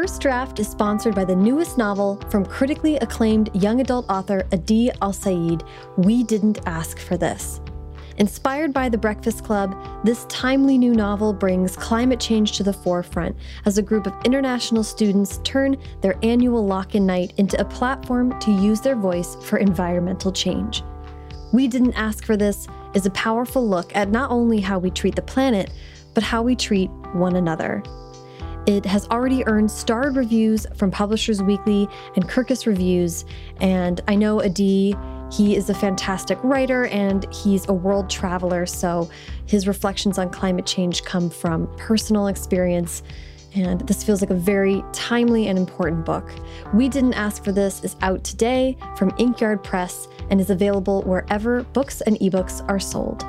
First Draft is sponsored by the newest novel from critically acclaimed young adult author Adi Alsaid, We Didn't Ask for This. Inspired by The Breakfast Club, this timely new novel brings climate change to the forefront as a group of international students turn their annual lock in night into a platform to use their voice for environmental change. We Didn't Ask for This is a powerful look at not only how we treat the planet, but how we treat one another. It has already earned starred reviews from Publishers Weekly and Kirkus Reviews. And I know Adi, he is a fantastic writer and he's a world traveler. So his reflections on climate change come from personal experience. And this feels like a very timely and important book. We Didn't Ask for This is out today from Inkyard Press and is available wherever books and ebooks are sold.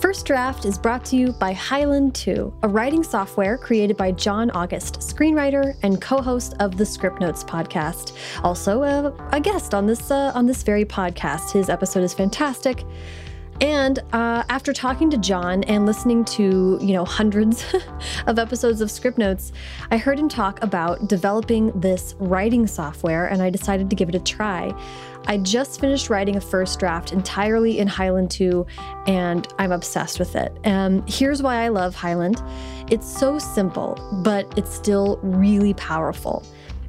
First Draft is brought to you by Highland 2, a writing software created by John August, screenwriter and co-host of the Scriptnotes podcast. Also, a, a guest on this uh, on this very podcast. His episode is fantastic. And uh, after talking to John and listening to, you know, hundreds of episodes of Scriptnotes, I heard him talk about developing this writing software and I decided to give it a try. I just finished writing a first draft entirely in Highland 2, and I'm obsessed with it. Um, here's why I love Highland it's so simple, but it's still really powerful.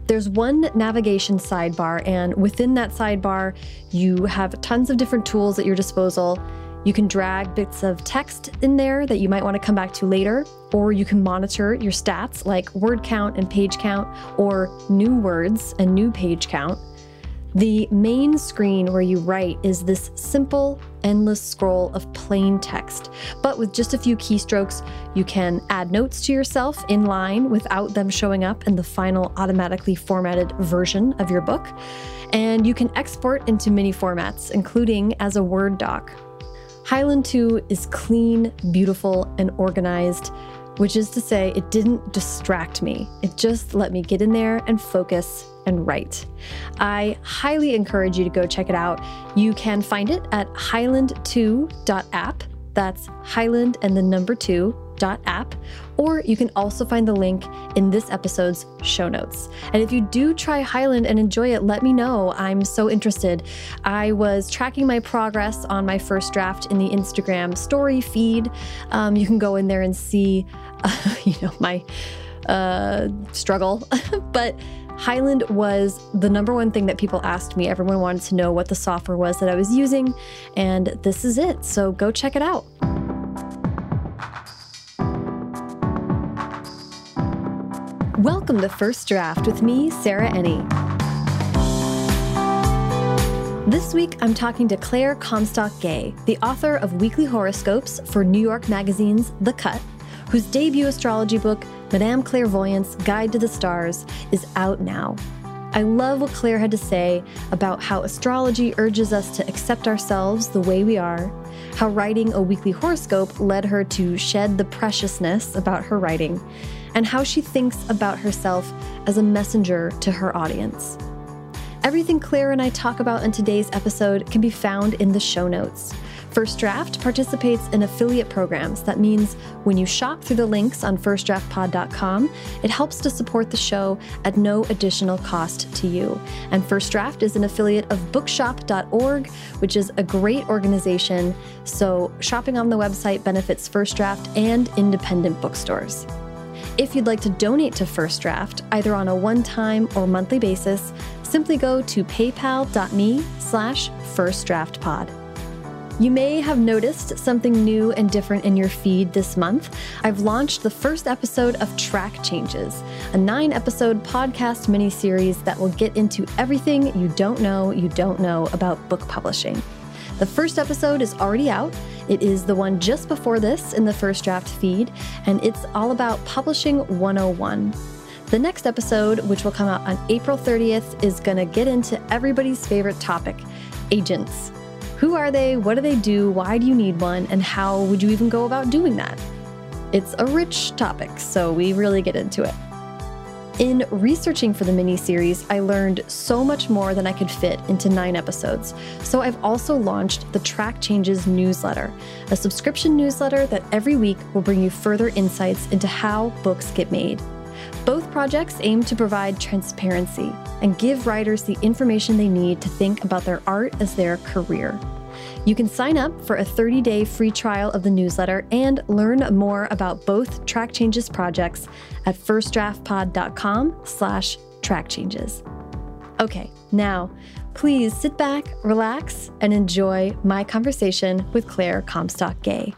There's one navigation sidebar, and within that sidebar, you have tons of different tools at your disposal. You can drag bits of text in there that you might want to come back to later, or you can monitor your stats like word count and page count, or new words and new page count. The main screen where you write is this simple, endless scroll of plain text. But with just a few keystrokes, you can add notes to yourself in line without them showing up in the final automatically formatted version of your book. And you can export into many formats, including as a Word doc. Highland 2 is clean, beautiful, and organized which is to say, it didn't distract me. It just let me get in there and focus and write. I highly encourage you to go check it out. You can find it at highland2.app. That's Highland and the number two app, or you can also find the link in this episode's show notes. And if you do try Highland and enjoy it, let me know. I'm so interested. I was tracking my progress on my first draft in the Instagram story feed. Um, you can go in there and see, uh, you know, my uh, struggle, but Highland was the number one thing that people asked me. Everyone wanted to know what the software was that I was using, and this is it. So go check it out. Welcome to First Draft with me, Sarah Enni. This week, I'm talking to Claire Comstock-Gay, the author of weekly horoscopes for New York Magazine's The Cut, whose debut astrology book, Madame Clairevoyant's Guide to the Stars, is out now. I love what Claire had to say about how astrology urges us to accept ourselves the way we are, how writing a weekly horoscope led her to shed the preciousness about her writing, and how she thinks about herself as a messenger to her audience. Everything Claire and I talk about in today's episode can be found in the show notes. First Draft participates in affiliate programs. That means when you shop through the links on firstdraftpod.com, it helps to support the show at no additional cost to you. And First Draft is an affiliate of bookshop.org, which is a great organization. So shopping on the website benefits First Draft and independent bookstores. If you'd like to donate to First Draft, either on a one-time or monthly basis, simply go to paypal.me slash firstdraftpod. You may have noticed something new and different in your feed this month. I've launched the first episode of Track Changes, a nine episode podcast mini series that will get into everything you don't know you don't know about book publishing. The first episode is already out. It is the one just before this in the first draft feed, and it's all about Publishing 101. The next episode, which will come out on April 30th, is going to get into everybody's favorite topic agents. Who are they? What do they do? Why do you need one? And how would you even go about doing that? It's a rich topic, so we really get into it. In researching for the mini series, I learned so much more than I could fit into nine episodes. So I've also launched the Track Changes newsletter, a subscription newsletter that every week will bring you further insights into how books get made. Both projects aim to provide transparency and give writers the information they need to think about their art as their career. You can sign up for a 30-day free trial of the newsletter and learn more about both Track Changes projects at firstdraftpod.com slash trackchanges. Okay, now please sit back, relax, and enjoy my conversation with Claire Comstock-Gay.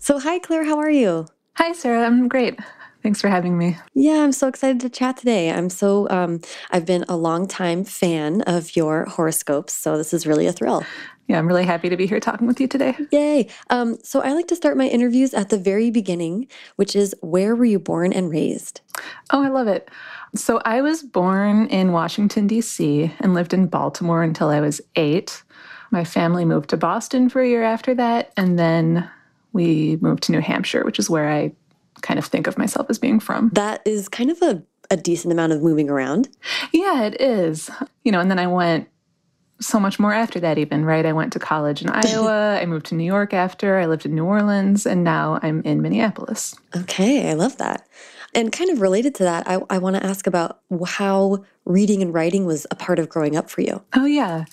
So, hi, Claire, how are you? Hi, Sarah. I'm great. Thanks for having me. Yeah, I'm so excited to chat today. I'm so, um, I've been a long time fan of your horoscopes, so this is really a thrill. Yeah, I'm really happy to be here talking with you today. Yay. Um, so I like to start my interviews at the very beginning, which is where were you born and raised? Oh, I love it. So I was born in Washington, D.C., and lived in Baltimore until I was eight. My family moved to Boston for a year after that, and then we moved to New Hampshire, which is where I kind of think of myself as being from. That is kind of a, a decent amount of moving around. Yeah, it is. You know, and then I went so much more after that, even, right? I went to college in Iowa. I moved to New York after. I lived in New Orleans, and now I'm in Minneapolis. Okay, I love that. And kind of related to that, I, I want to ask about how reading and writing was a part of growing up for you. Oh, yeah.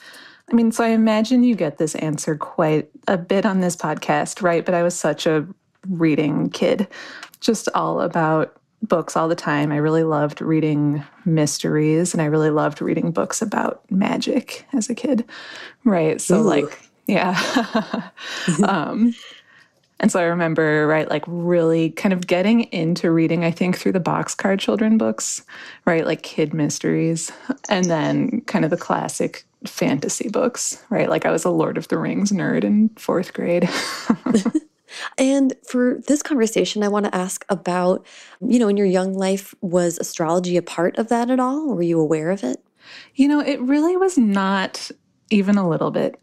I mean, so I imagine you get this answer quite a bit on this podcast, right? But I was such a reading kid, just all about books all the time. I really loved reading mysteries and I really loved reading books about magic as a kid. Right. So, Ooh. like, yeah. um, and so I remember, right, like really kind of getting into reading, I think, through the boxcar children books, right, like kid mysteries, and then kind of the classic fantasy books, right? Like I was a Lord of the Rings nerd in fourth grade. And for this conversation, I want to ask about, you know, in your young life, was astrology a part of that at all? Were you aware of it? You know, it really was not even a little bit.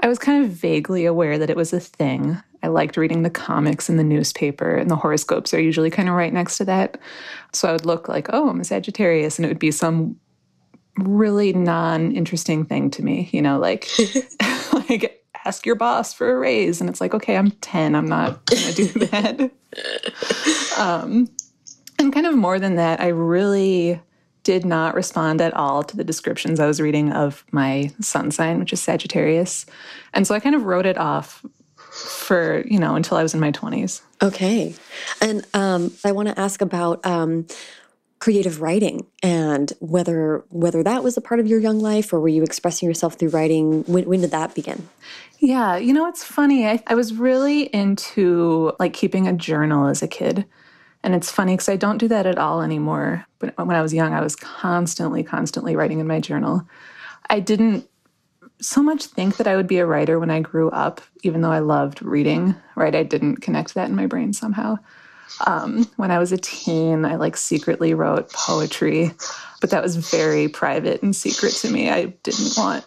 I was kind of vaguely aware that it was a thing. I liked reading the comics in the newspaper, and the horoscopes are usually kind of right next to that. So I would look like, oh, I'm a Sagittarius, and it would be some really non interesting thing to me, you know, like, like ask your boss for a raise. And it's like, okay, I'm 10. I'm not to do that. um, and kind of more than that, I really did not respond at all to the descriptions I was reading of my sun sign, which is Sagittarius. And so I kind of wrote it off for, you know, until I was in my 20s. Okay. And um, I want to ask about um, creative writing and whether whether that was a part of your young life or were you expressing yourself through writing? When, when did that begin? Yeah you know it's funny I, I was really into like keeping a journal as a kid. And it's funny because i don't do that at all anymore. But when i was young i was constantly constantly writing in my journal. I didn't so much think that i would be a writer when i grew up even though i loved reading right? I didn't connect that in my brain somehow um, when I was a teen, I like secretly wrote poetry, but that was very private and secret to me. I didn't want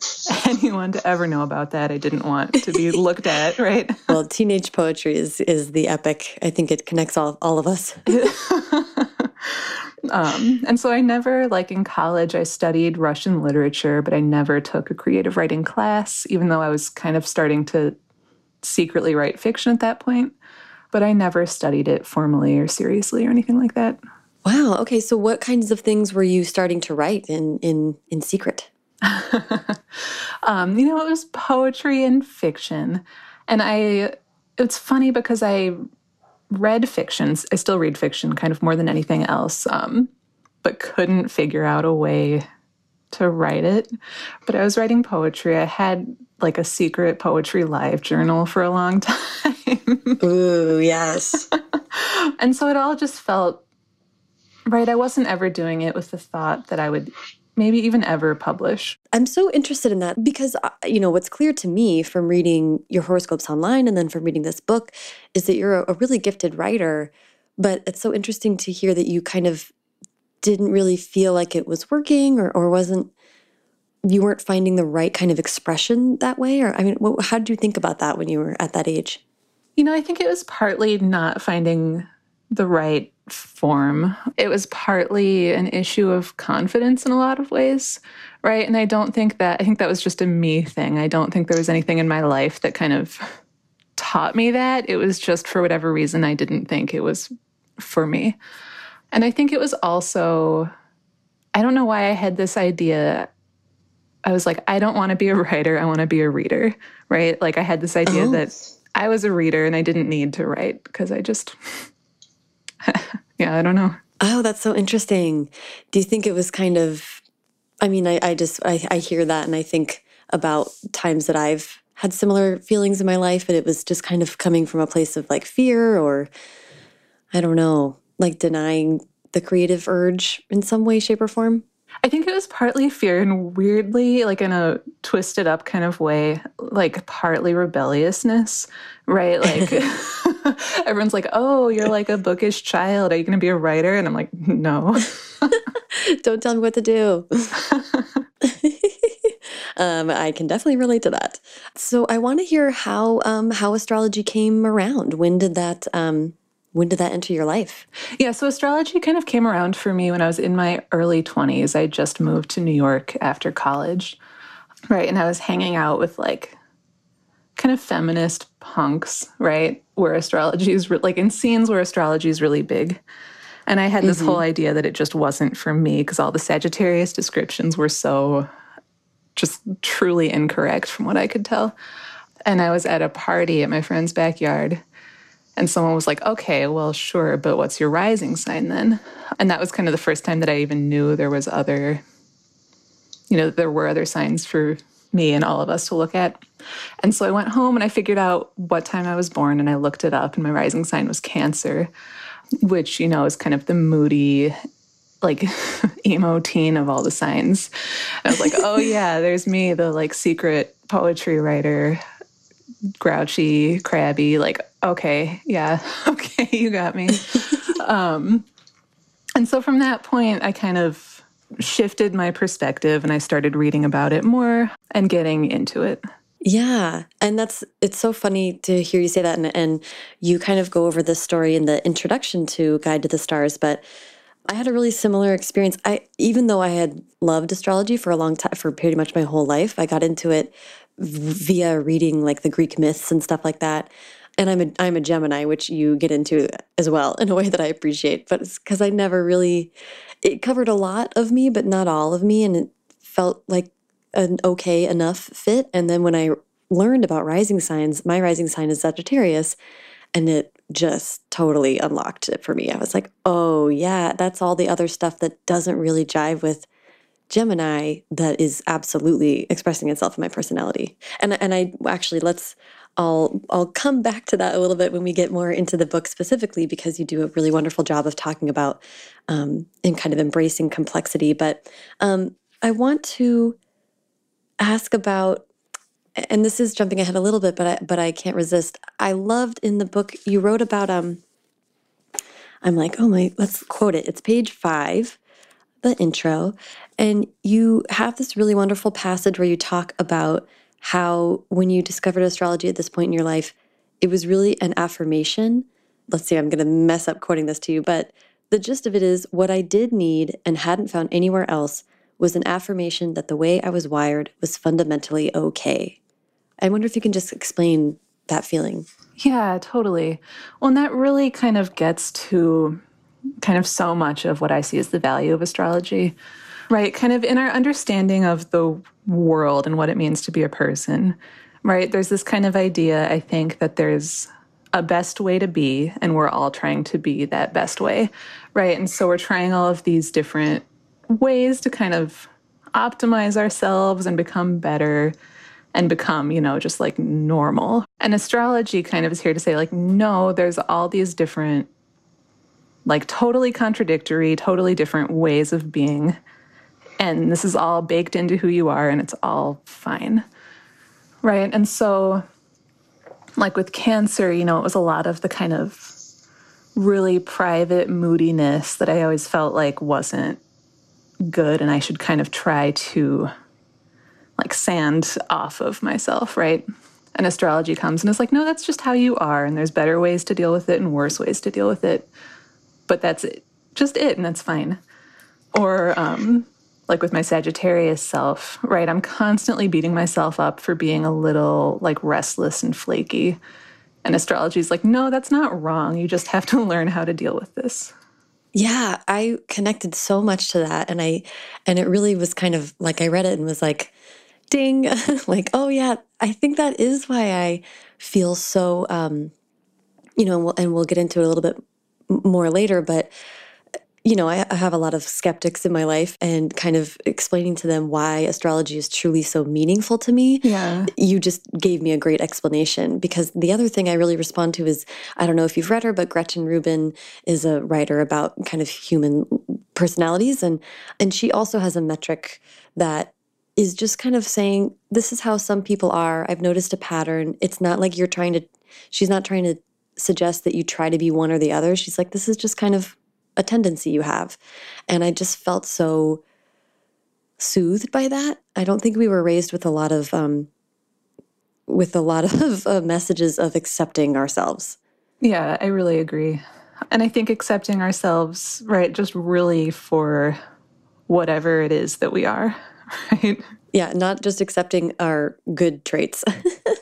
anyone to ever know about that. I didn't want to be looked at, right? Well, teenage poetry is is the epic. I think it connects all all of us. um, and so I never, like in college, I studied Russian literature, but I never took a creative writing class, even though I was kind of starting to secretly write fiction at that point but I never studied it formally or seriously or anything like that. Wow. Okay. So what kinds of things were you starting to write in in in secret? um, you know, it was poetry and fiction, and I. It's funny because I read fictions. I still read fiction, kind of more than anything else, um, but couldn't figure out a way to write it. But I was writing poetry. I had like a secret poetry live journal for a long time. Ooh, yes. and so it all just felt right. I wasn't ever doing it with the thought that I would maybe even ever publish. I'm so interested in that because, uh, you know, what's clear to me from reading your horoscopes online and then from reading this book is that you're a really gifted writer. But it's so interesting to hear that you kind of didn't really feel like it was working or, or wasn't you weren't finding the right kind of expression that way? Or i mean what, how did you think about that when you were at that age? You know i think it was partly not finding the right form. It was partly an issue of confidence in a lot of ways right? And i don't think that i think that was just a me thing. I don't think there was anything in my life that kind of taught me that. It was just for whatever reason i didn't think it was for me. And I think it was also, I don't know why I had this idea. I was like, I don't want to be a writer. I want to be a reader, right? Like I had this idea oh. that I was a reader and I didn't need to write because I just, yeah, I don't know. Oh, that's so interesting. Do you think it was kind of, I mean, I, I just, I, I hear that and I think about times that I've had similar feelings in my life, but it was just kind of coming from a place of like fear or, I don't know, like denying the creative urge in some way, shape, or form? I think it was partly fear and weirdly, like in a twisted up kind of way, like partly rebelliousness, right? Like everyone's like, oh, you're like a bookish child. Are you going to be a writer? And I'm like, no. Don't tell me what to do. um, I can definitely relate to that. So I want to hear how um, how astrology came around. When did that um, when did that enter your life? Yeah, so astrology kind of came around for me when I was in my early 20s. I just moved to New York after college. Right, and I was hanging out with like kind of feminist punks, right? Where astrology is like in scenes where astrology is really big. And I had this mm -hmm. whole idea that it just wasn't for me because all the Sagittarius descriptions were so just truly incorrect from what I could tell. And I was at a party at my friend's backyard and someone was like, okay, well, sure, but what's your rising sign then? And that was kind of the first time that I even knew there was other, you know, there were other signs for me and all of us to look at. And so I went home and I figured out what time I was born and I looked it up, and my rising sign was Cancer, which, you know, is kind of the moody, like emo teen of all the signs. And I was like, oh, yeah, there's me, the like secret poetry writer grouchy, crabby, like, okay, yeah, okay, you got me. um, and so from that point, I kind of shifted my perspective and I started reading about it more and getting into it. Yeah. And that's, it's so funny to hear you say that. And, and you kind of go over this story in the introduction to Guide to the Stars, but I had a really similar experience. I, even though I had loved astrology for a long time, for pretty much my whole life, I got into it via reading like the Greek myths and stuff like that. And I'm a I'm a Gemini, which you get into as well in a way that I appreciate. But it's because I never really it covered a lot of me, but not all of me, and it felt like an okay enough fit. And then when I learned about rising signs, my rising sign is Sagittarius, and it just totally unlocked it for me. I was like, oh yeah, that's all the other stuff that doesn't really jive with Gemini that is absolutely expressing itself in my personality. And and I actually let's I'll I'll come back to that a little bit when we get more into the book specifically because you do a really wonderful job of talking about um, and kind of embracing complexity. But um, I want to ask about, and this is jumping ahead a little bit, but I, but I can't resist. I loved in the book you wrote about um. I'm like, oh my, let's quote it. It's page five the intro, and you have this really wonderful passage where you talk about how when you discovered astrology at this point in your life, it was really an affirmation. Let's see, I'm going to mess up quoting this to you, but the gist of it is what I did need and hadn't found anywhere else was an affirmation that the way I was wired was fundamentally okay. I wonder if you can just explain that feeling. Yeah, totally. Well, and that really kind of gets to kind of so much of what I see as the value of astrology, right? Kind of in our understanding of the world and what it means to be a person, right? There's this kind of idea, I think, that there's a best way to be, and we're all trying to be that best way, right? And so we're trying all of these different ways to kind of optimize ourselves and become better and become, you know, just like normal. And astrology kind of is here to say, like, no, there's all these different like totally contradictory, totally different ways of being. And this is all baked into who you are, and it's all fine. Right. And so, like with cancer, you know, it was a lot of the kind of really private moodiness that I always felt like wasn't good, and I should kind of try to like sand off of myself, right? And astrology comes and it's like, no, that's just how you are, and there's better ways to deal with it and worse ways to deal with it but that's it, just it, and that's fine. Or um, like with my Sagittarius self, right? I'm constantly beating myself up for being a little like restless and flaky, And astrology is like, no, that's not wrong. You just have to learn how to deal with this. Yeah, I connected so much to that. And I, and it really was kind of like I read it and was like, ding, like, oh yeah, I think that is why I feel so, um, you know, and we'll, and we'll get into it a little bit more later, but you know, I, I, have a lot of skeptics in my life and kind of explaining to them why astrology is truly so meaningful to me. Yeah. You just gave me a great explanation because the other thing I really respond to is I don't know if you've read her, but Gretchen Rubin is a writer about kind of human personalities and and she also has a metric that is just kind of saying this is how some people are. I've noticed a pattern. It's not like you're trying to she's not trying to suggest that you try to be one or the other. She's like this is just kind of a tendency you have. And I just felt so soothed by that. I don't think we were raised with a lot of um, with a lot of uh, messages of accepting ourselves. Yeah, I really agree. And I think accepting ourselves, right, just really for whatever it is that we are, right? Yeah, not just accepting our good traits.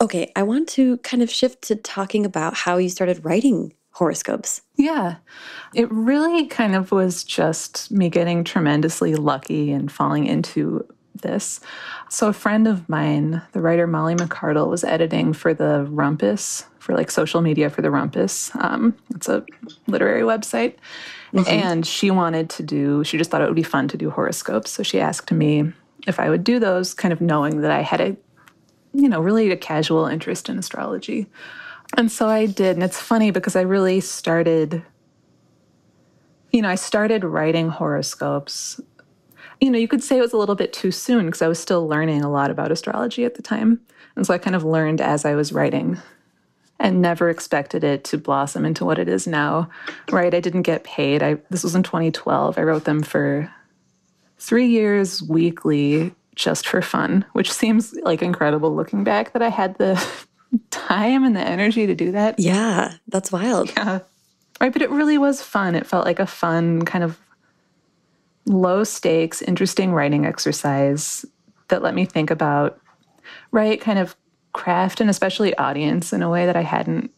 okay, I want to kind of shift to talking about how you started writing horoscopes. Yeah. It really kind of was just me getting tremendously lucky and falling into this. So, a friend of mine, the writer Molly McCardle, was editing for the Rumpus, for like social media for the Rumpus. Um, it's a literary website. Mm -hmm. And she wanted to do, she just thought it would be fun to do horoscopes. So, she asked me if I would do those, kind of knowing that I had a, you know, really a casual interest in astrology. And so I did. And it's funny because I really started, you know, I started writing horoscopes. You know, you could say it was a little bit too soon because I was still learning a lot about astrology at the time. And so I kind of learned as I was writing and never expected it to blossom into what it is now. Right? I didn't get paid. I this was in 2012. I wrote them for 3 years weekly just for fun, which seems like incredible looking back that I had the time and the energy to do that. Yeah, that's wild. Yeah. Right, but it really was fun. It felt like a fun kind of low stakes, interesting writing exercise that let me think about right kind of craft and especially audience in a way that I hadn't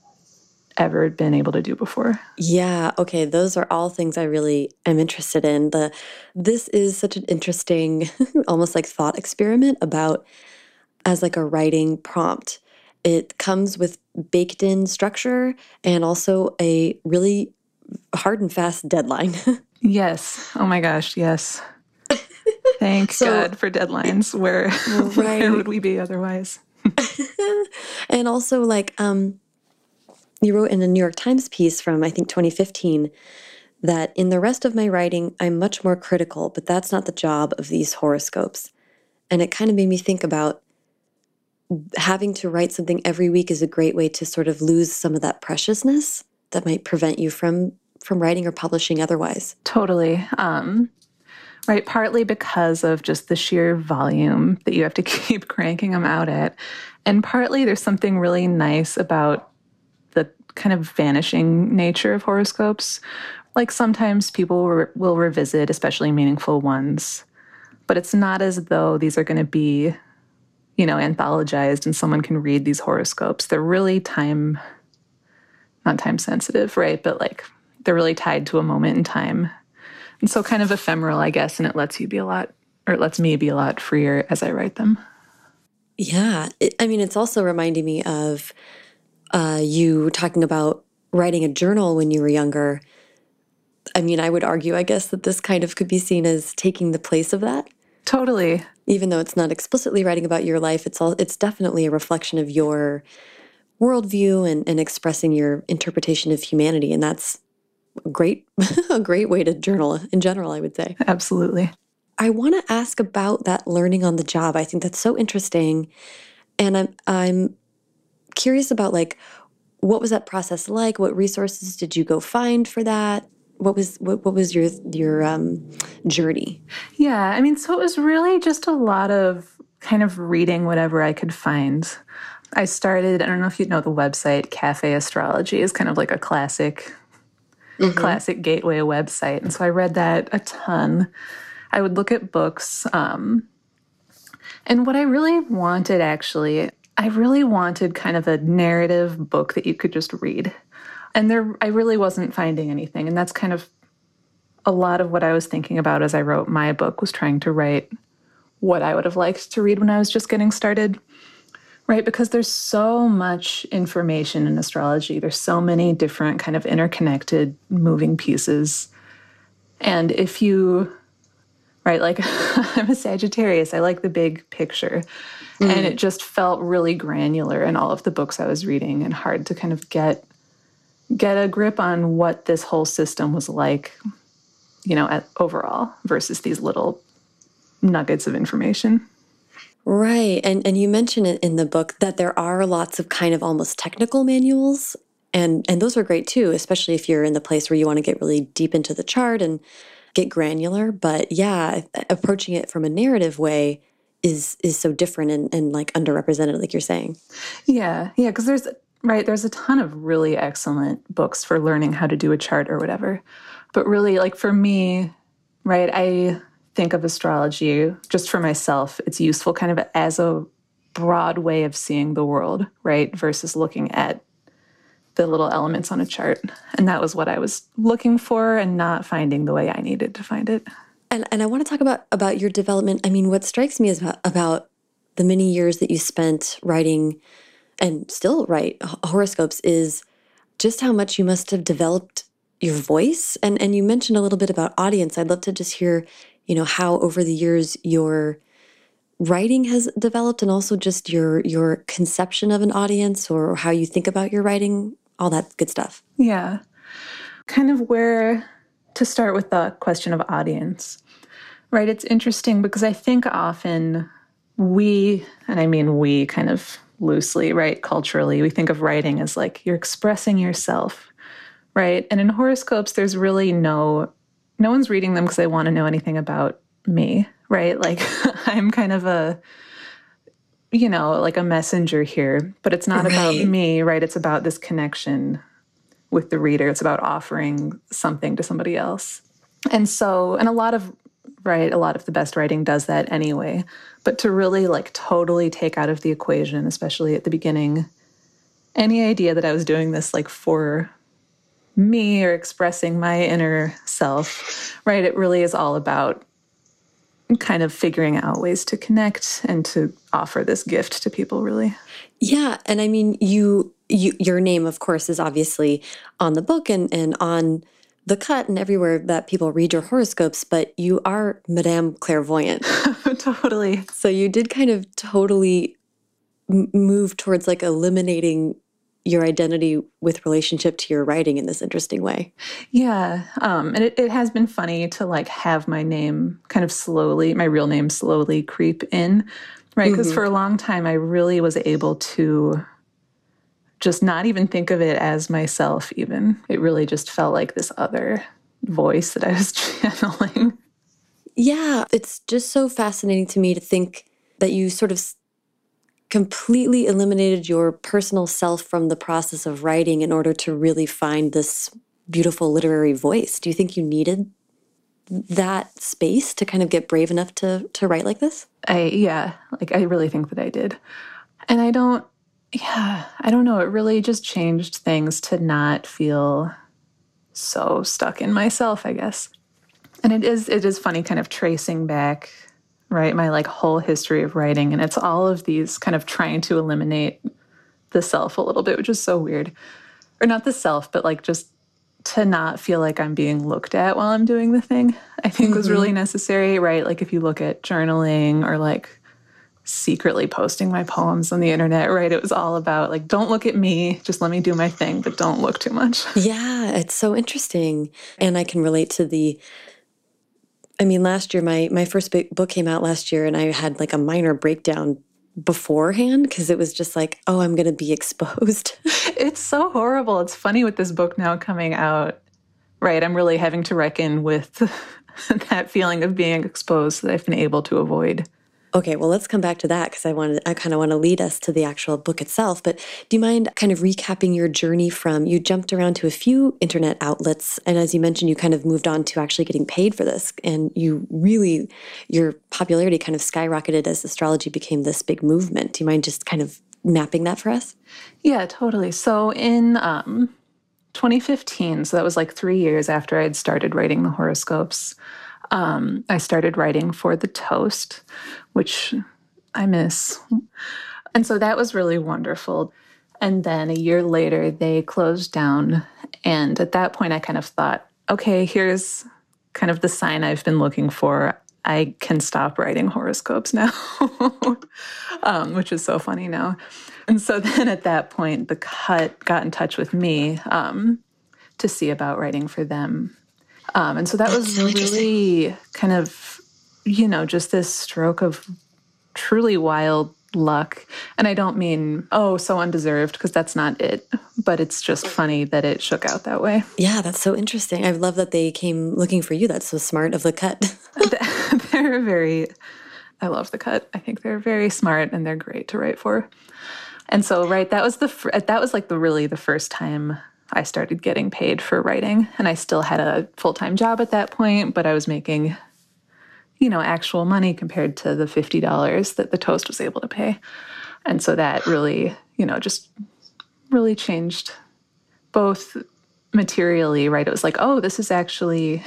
ever been able to do before. Yeah, okay, those are all things I really am interested in. The this is such an interesting almost like thought experiment about as like a writing prompt it comes with baked in structure and also a really hard and fast deadline. yes. Oh my gosh, yes. Thank so, God for deadlines. Where, right. where would we be otherwise? and also, like, um, you wrote in a New York Times piece from, I think, 2015 that in the rest of my writing, I'm much more critical, but that's not the job of these horoscopes. And it kind of made me think about having to write something every week is a great way to sort of lose some of that preciousness that might prevent you from from writing or publishing otherwise. Totally. Um, right. Partly because of just the sheer volume that you have to keep cranking them out at. And partly there's something really nice about kind of vanishing nature of horoscopes. Like sometimes people re will revisit, especially meaningful ones, but it's not as though these are going to be you know, anthologized and someone can read these horoscopes. They're really time, not time sensitive, right? But like they're really tied to a moment in time. And so kind of ephemeral, I guess, and it lets you be a lot, or it lets me be a lot freer as I write them. Yeah. It, I mean, it's also reminding me of uh, you talking about writing a journal when you were younger. I mean, I would argue, I guess, that this kind of could be seen as taking the place of that. Totally even though it's not explicitly writing about your life, it's all it's definitely a reflection of your worldview and, and expressing your interpretation of humanity. And that's a great a great way to journal in general, I would say. Absolutely. I want to ask about that learning on the job. I think that's so interesting. And I'm I'm curious about like what was that process like? What resources did you go find for that? what was what, what was your your um, journey? Yeah, I mean, so it was really just a lot of kind of reading whatever I could find. I started. I don't know if you know the website Cafe Astrology is kind of like a classic, mm -hmm. classic gateway website, and so I read that a ton. I would look at books, um, and what I really wanted actually, I really wanted kind of a narrative book that you could just read. And there I really wasn't finding anything. And that's kind of a lot of what I was thinking about as I wrote my book was trying to write what I would have liked to read when I was just getting started. Right, because there's so much information in astrology. There's so many different kind of interconnected moving pieces. And if you right, like I'm a Sagittarius, I like the big picture. Mm. And it just felt really granular in all of the books I was reading and hard to kind of get get a grip on what this whole system was like, you know, at, overall versus these little nuggets of information. Right. And and you mention it in the book that there are lots of kind of almost technical manuals and and those are great too, especially if you're in the place where you want to get really deep into the chart and get granular, but yeah, approaching it from a narrative way is is so different and, and like underrepresented like you're saying. Yeah. Yeah, because there's right, there's a ton of really excellent books for learning how to do a chart or whatever. But really like for me, right, I think of astrology just for myself, it's useful kind of as a broad way of seeing the world, right? Versus looking at the little elements on a chart. And that was what I was looking for and not finding the way I needed to find it. And, and I want to talk about, about your development. I mean, what strikes me is about, about the many years that you spent writing and still write horoscopes is just how much you must have developed your voice. And, and you mentioned a little bit about audience. I'd love to just hear you know how over the years your writing has developed and also just your your conception of an audience or how you think about your writing all that good stuff. Yeah. Kind of where to start with the question of audience right? It's interesting because i think often we and i mean we kind of loosely right? Culturally we think of writing as like you're expressing yourself right? And in horoscopes there's really no no one's reading them because they want to know anything about me, right? Like I'm kind of a you know, like a messenger here, but it's not right. about me, right? It's about this connection with the reader. It's about offering something to somebody else. And so, and a lot of right, a lot of the best writing does that anyway. But to really like totally take out of the equation, especially at the beginning, any idea that I was doing this like for me or expressing my inner self, right? It really is all about kind of figuring out ways to connect and to offer this gift to people really. Yeah and i mean you, you your name of course is obviously on the book and and on the cut and everywhere that people read your horoscopes but you are Madame Clairevoyant. Totally. So you did kind of totally move towards like eliminating your identity with relationship to your writing in this interesting way. Yeah. Um, and it, it has been funny to like have my name kind of slowly, my real name slowly creep in, right? Because mm -hmm. for a long time, I really was able to just not even think of it as myself, even. It really just felt like this other voice that I was channeling. Yeah. It's just so fascinating to me to think that you sort of completely eliminated your personal self from the process of writing in order to really find this beautiful literary voice. Do you think you needed that space to kind of get brave enough to to write like this? I yeah, like I really think that I did. And I don't yeah, I don't know, it really just changed things to not feel so stuck in myself, I guess. And it is it is funny kind of tracing back right? My like whole history of writing. And it's all of these kind of trying to eliminate the self a little bit, which is so weird. Or not the self, but like just to not feel like I'm being looked at while I'm doing the thing, I think mm -hmm. was really mm-hmm. necessary, right? Like if you look at journaling or like secretly posting my poems on the internet, right? It was all about like, don't look at me, just let me do my thing, but don't look too much. Yeah, it's so interesting. And I can relate to the I mean, last year, my, my first book came out last year and I had like a minor breakdown beforehand because it was just like, oh, I'm going to be exposed. it's so horrible. It's funny with this book now coming out, right? I'm really having to reckon with that feeling of being exposed that I've been able to avoid. Okay, well, let's come back to that because I wanted, I kind of want to lead us to the actual book itself. But do you mind kind of recapping your journey from you jumped around to a few internet outlets, and as you mentioned, you kind of moved on to actually getting paid for this, and you really your popularity kind of skyrocketed as astrology became this big movement. Do you mind just kind of mapping that for us? Yeah, totally. So in um, 2015, so that was like three years after I had started writing the horoscopes, um, I started writing for The Toast, which I miss. And so that was really wonderful. And then a year later, they closed down. And at that point, I kind of thought, okay, here's kind of the sign I've been looking for. I can stop writing horoscopes now, um, which is so funny now. And so then at that point, the cut got in touch with me um, to see about writing for them. Um, and so that That's was so really kind of, you know, just this stroke of truly wild luck. And I don't mean, oh, so undeserved, because that's not it. But it's just funny that it shook out that way. Yeah, that's so interesting. I love that they came looking for you. That's so smart of the cut. they're very, I love the cut. I think they're very smart and they're great to write for. And so, right, that was the uh, that was like the really the first time I started getting paid for writing, and I still had a full time job at that point, but I was making you know, actual money compared to the $50 that the toast was able to pay. And so that really, you know, just really changed both materially, right? It was like, oh, this is actually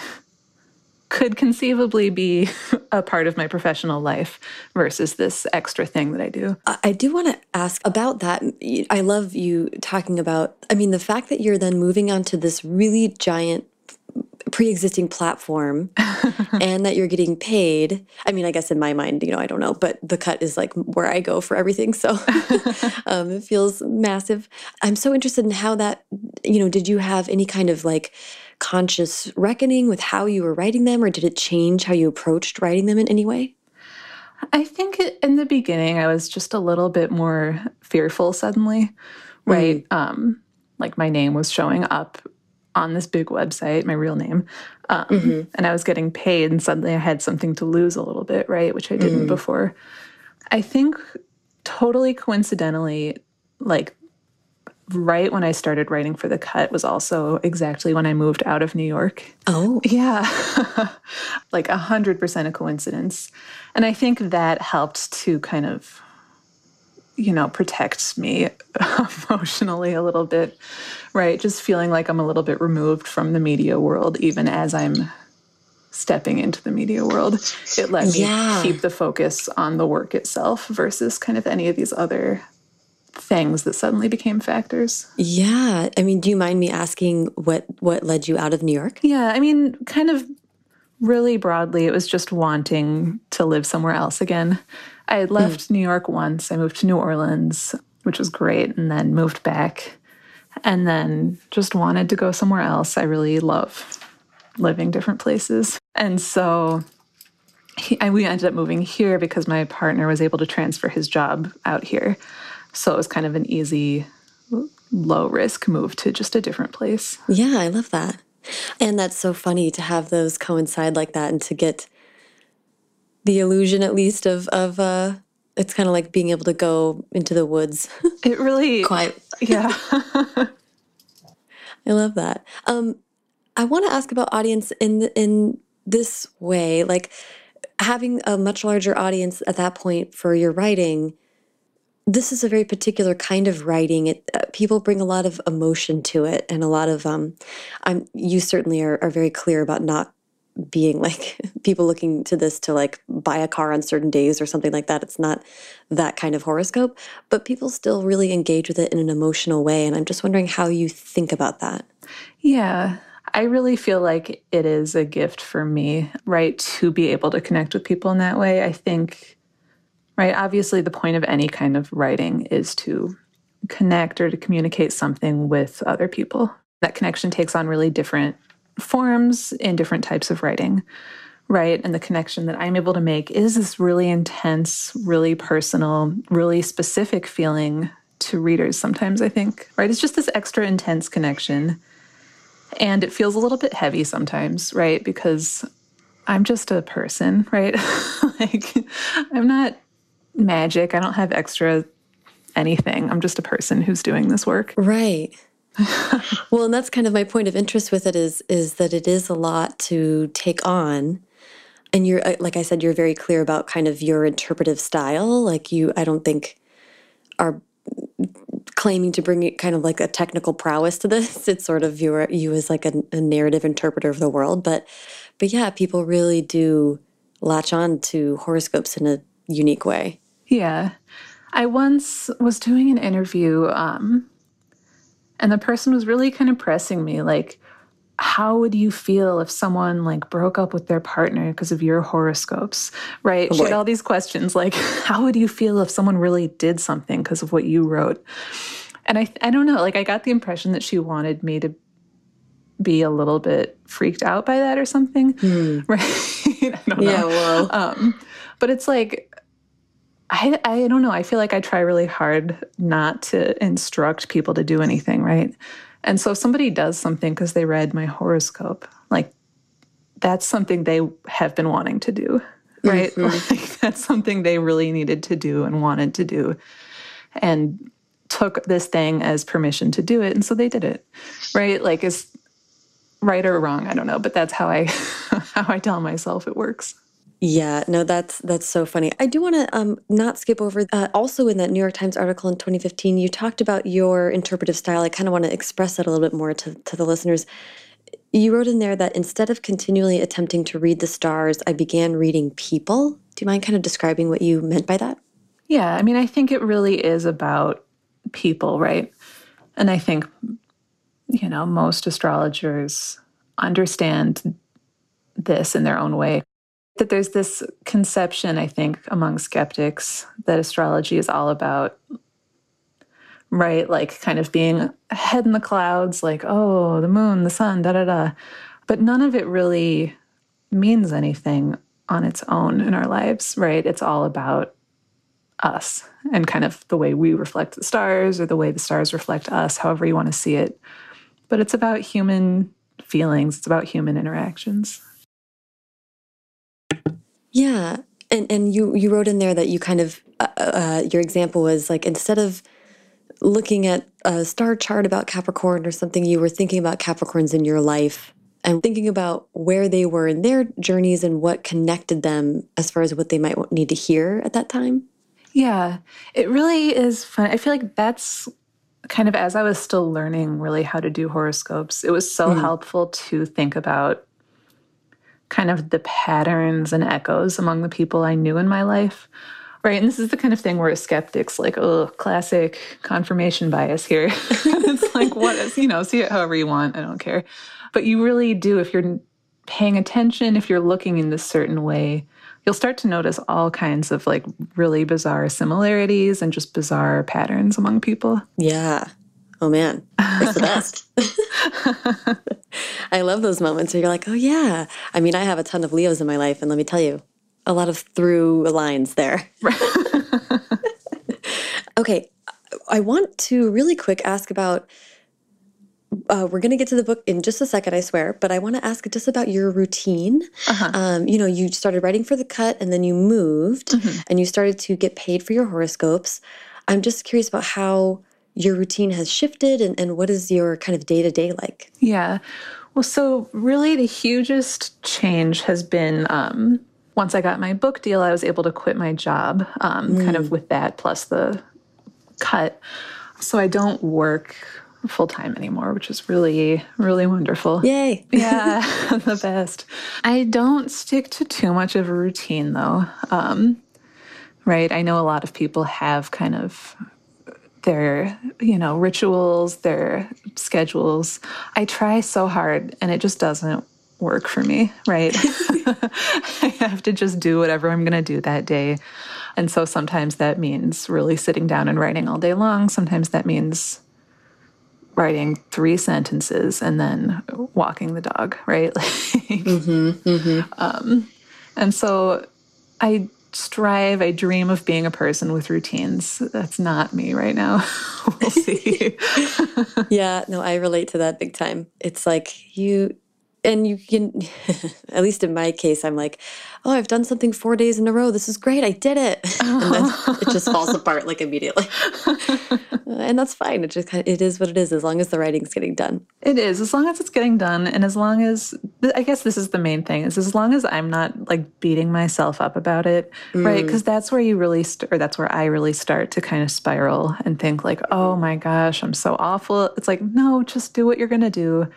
could conceivably be a part of my professional life versus this extra thing that I do. I do want to ask about that. I love you talking about, I mean, the fact that you're then moving on to this really giant pre-existing platform and that you're getting paid. I mean i guess in my mind you know i don't know but the cut is like where i go for everything so um, it feels massive. I'm so interested in how that you know did you have any kind of like conscious reckoning with how you were writing them or did it change how you approached writing them in any way? I think in the beginning i was just a little bit more fearful suddenly right? Mm. um like my name was showing up on this big website, my real name, um, mm-hmm. and I was getting paid, and suddenly I had something to lose a little bit, right? Which I didn't mm-hmm. before. I think totally coincidentally, like right when I started writing for The Cut was also exactly when I moved out of New York. Oh. Yeah. like a hundred percent a coincidence. And I think that helped to kind of you know, protects me emotionally a little bit, right? Just feeling like I'm a little bit removed from the media world, even as I'm stepping into the media world. It let me yeah. keep the focus on the work itself versus kind of any of these other things that suddenly became factors. Yeah. I mean, do you mind me asking what what led you out of New York? Yeah, I mean, kind of really broadly, it was just wanting to live somewhere else again. I had left mm. New York once. I moved to New Orleans, which was great, and then moved back and then just wanted to go somewhere else. I really love living different places. And so he, and we ended up moving here because my partner was able to transfer his job out here. So it was kind of an easy, low risk move to just a different place. Yeah, I love that. And that's so funny to have those coincide like that and to get the illusion at least of of uh it's kind of like being able to go into the woods. It really quite yeah. I love that. Um I want to ask about audience in in this way like having a much larger audience at that point for your writing this is a very particular kind of writing. It uh, people bring a lot of emotion to it, and a lot of um, I'm you certainly are, are very clear about not being like people looking to this to like buy a car on certain days or something like that. It's not that kind of horoscope, but people still really engage with it in an emotional way. And I'm just wondering how you think about that. Yeah. I really feel like it is a gift for me, right, to be able to connect with people in that way. I think right? Obviously, the point of any kind of writing is to connect or to communicate something with other people. That connection takes on really different forms in different types of writing, right? And the connection that I'm able to make is this really intense, really personal, really specific feeling to readers sometimes, I think, right? It's just this extra intense connection. And it feels a little bit heavy sometimes, right? Because I'm just a person, right? like, I'm not magic. I don't have extra anything. I'm just a person who's doing this work. Right. well, and that's kind of my point of interest with it is is that it is a lot to take on. And you're uh, like I said you're very clear about kind of your interpretive style. Like you I don't think are claiming to bring it kind of like a technical prowess to this. It's sort of you you as like a, a narrative interpreter of the world, but but yeah, people really do latch on to horoscopes in a unique way. Yeah. I once was doing an interview, um, and the person was really kind of pressing me, like, how would you feel if someone like broke up with their partner because of your horoscopes? Right? Oh she had all these questions like how would you feel if someone really did something because of what you wrote? And i i don't know like i got the impression that she wanted me to be a little bit freaked out by that or something. Hmm. right? I don't know. yeah, well. um, but it's like I, I don't know. I feel like I try really hard not to instruct people to do anything, right? And so if somebody does something because they read my horoscope, like that's something they have been wanting to do, right? Mm-hmm. Like that's something they really needed to do and wanted to do. And took this thing as permission to do it. And so they did it, right? Like is right or wrong, I don't know, but that's how I how I tell myself it works. Yeah, no, that's that's so funny. I do want to um, not skip over. Uh, also, in that New York Times article in 2015, you talked about your interpretive style. I kind of want to express that a little bit more to to the listeners. You wrote in there that instead of continually attempting to read the stars, I began reading people. Do you mind kind of describing what you meant by that? Yeah, I mean, I think it really is about people, right? And I think, you know, most astrologers understand this in their own way that there's this conception, I think, among skeptics that astrology is all about, right? Like kind of being head in the clouds, like, oh, the moon, the sun, da da da. But none of it really means anything on its own in our lives, right? It's all about us and kind of the way we reflect the stars or the way the stars reflect us, however you want to see it. But it's about human feelings, it's about human interactions. Yeah. And and you you wrote in there that you kind of uh, uh, your example was like instead of looking at a star chart about Capricorn or something, you were thinking about Capricorns in your life and thinking about where they were in their journeys and what connected them as far as what they might need to hear at that time. Yeah, it really is fun. I feel like that's kind of as I was still learning really how to do horoscopes, it was so mm. helpful to think about kind of the patterns and echoes among the people I knew in my life. Right. And this is the kind of thing where skeptic's like, oh, classic confirmation bias here. it's like, what is, you know, see it however you want. I don't care. But you really do, if you're paying attention, if you're looking in this certain way, you'll start to notice all kinds of like really bizarre similarities and just bizarre patterns among people. Yeah. Oh man, it's the best. I love those moments where you're like, oh yeah. I mean, I have a ton of Leos in my life, and let me tell you, a lot of through lines there. okay, I want to really quick ask about. Uh, we're going to get to the book in just a second, I swear, but I want to ask just about your routine. Uh -huh. um, you know, you started writing for the cut and then you moved mm -hmm. and you started to get paid for your horoscopes. I'm just curious about how your routine has shifted and, and what is your kind of day to day like? Yeah. Well, so really the hugest change has been um, once I got my book deal, I was able to quit my job, um, mm. kind of mm. with that plus the cut. So I don't work full time anymore, which is really, really wonderful. Yay. yeah, the best. I don't stick to too much of a routine though. Um, right. I know a lot of people have kind of their you know rituals their schedules. I try so hard and it just doesn't work for me right? I have to just do whatever i'm going to do that day. And so sometimes that means really sitting down and writing all day long. Sometimes that means writing three sentences and then walking the dog right? Mm-hmm, mm-hmm. Um, and so i strive, I dream of being a person with routines. That's not me right now. we'll see. yeah, no, I relate to that big time. It's like you and you can at least in my case i'm like oh i've done something four days in a row. This is great. I did it. And then it just falls apart like immediately. And that's fine. It just kind of, it is what it is as long as the writing's getting done. It is. As long as it's getting done and as long as i guess this is the main thing is as long as i'm not like beating myself up about it mm. right because that's where you really or that's where i really start to kind of spiral and think like oh my gosh i'm so awful. It's like no just do what you're gonna do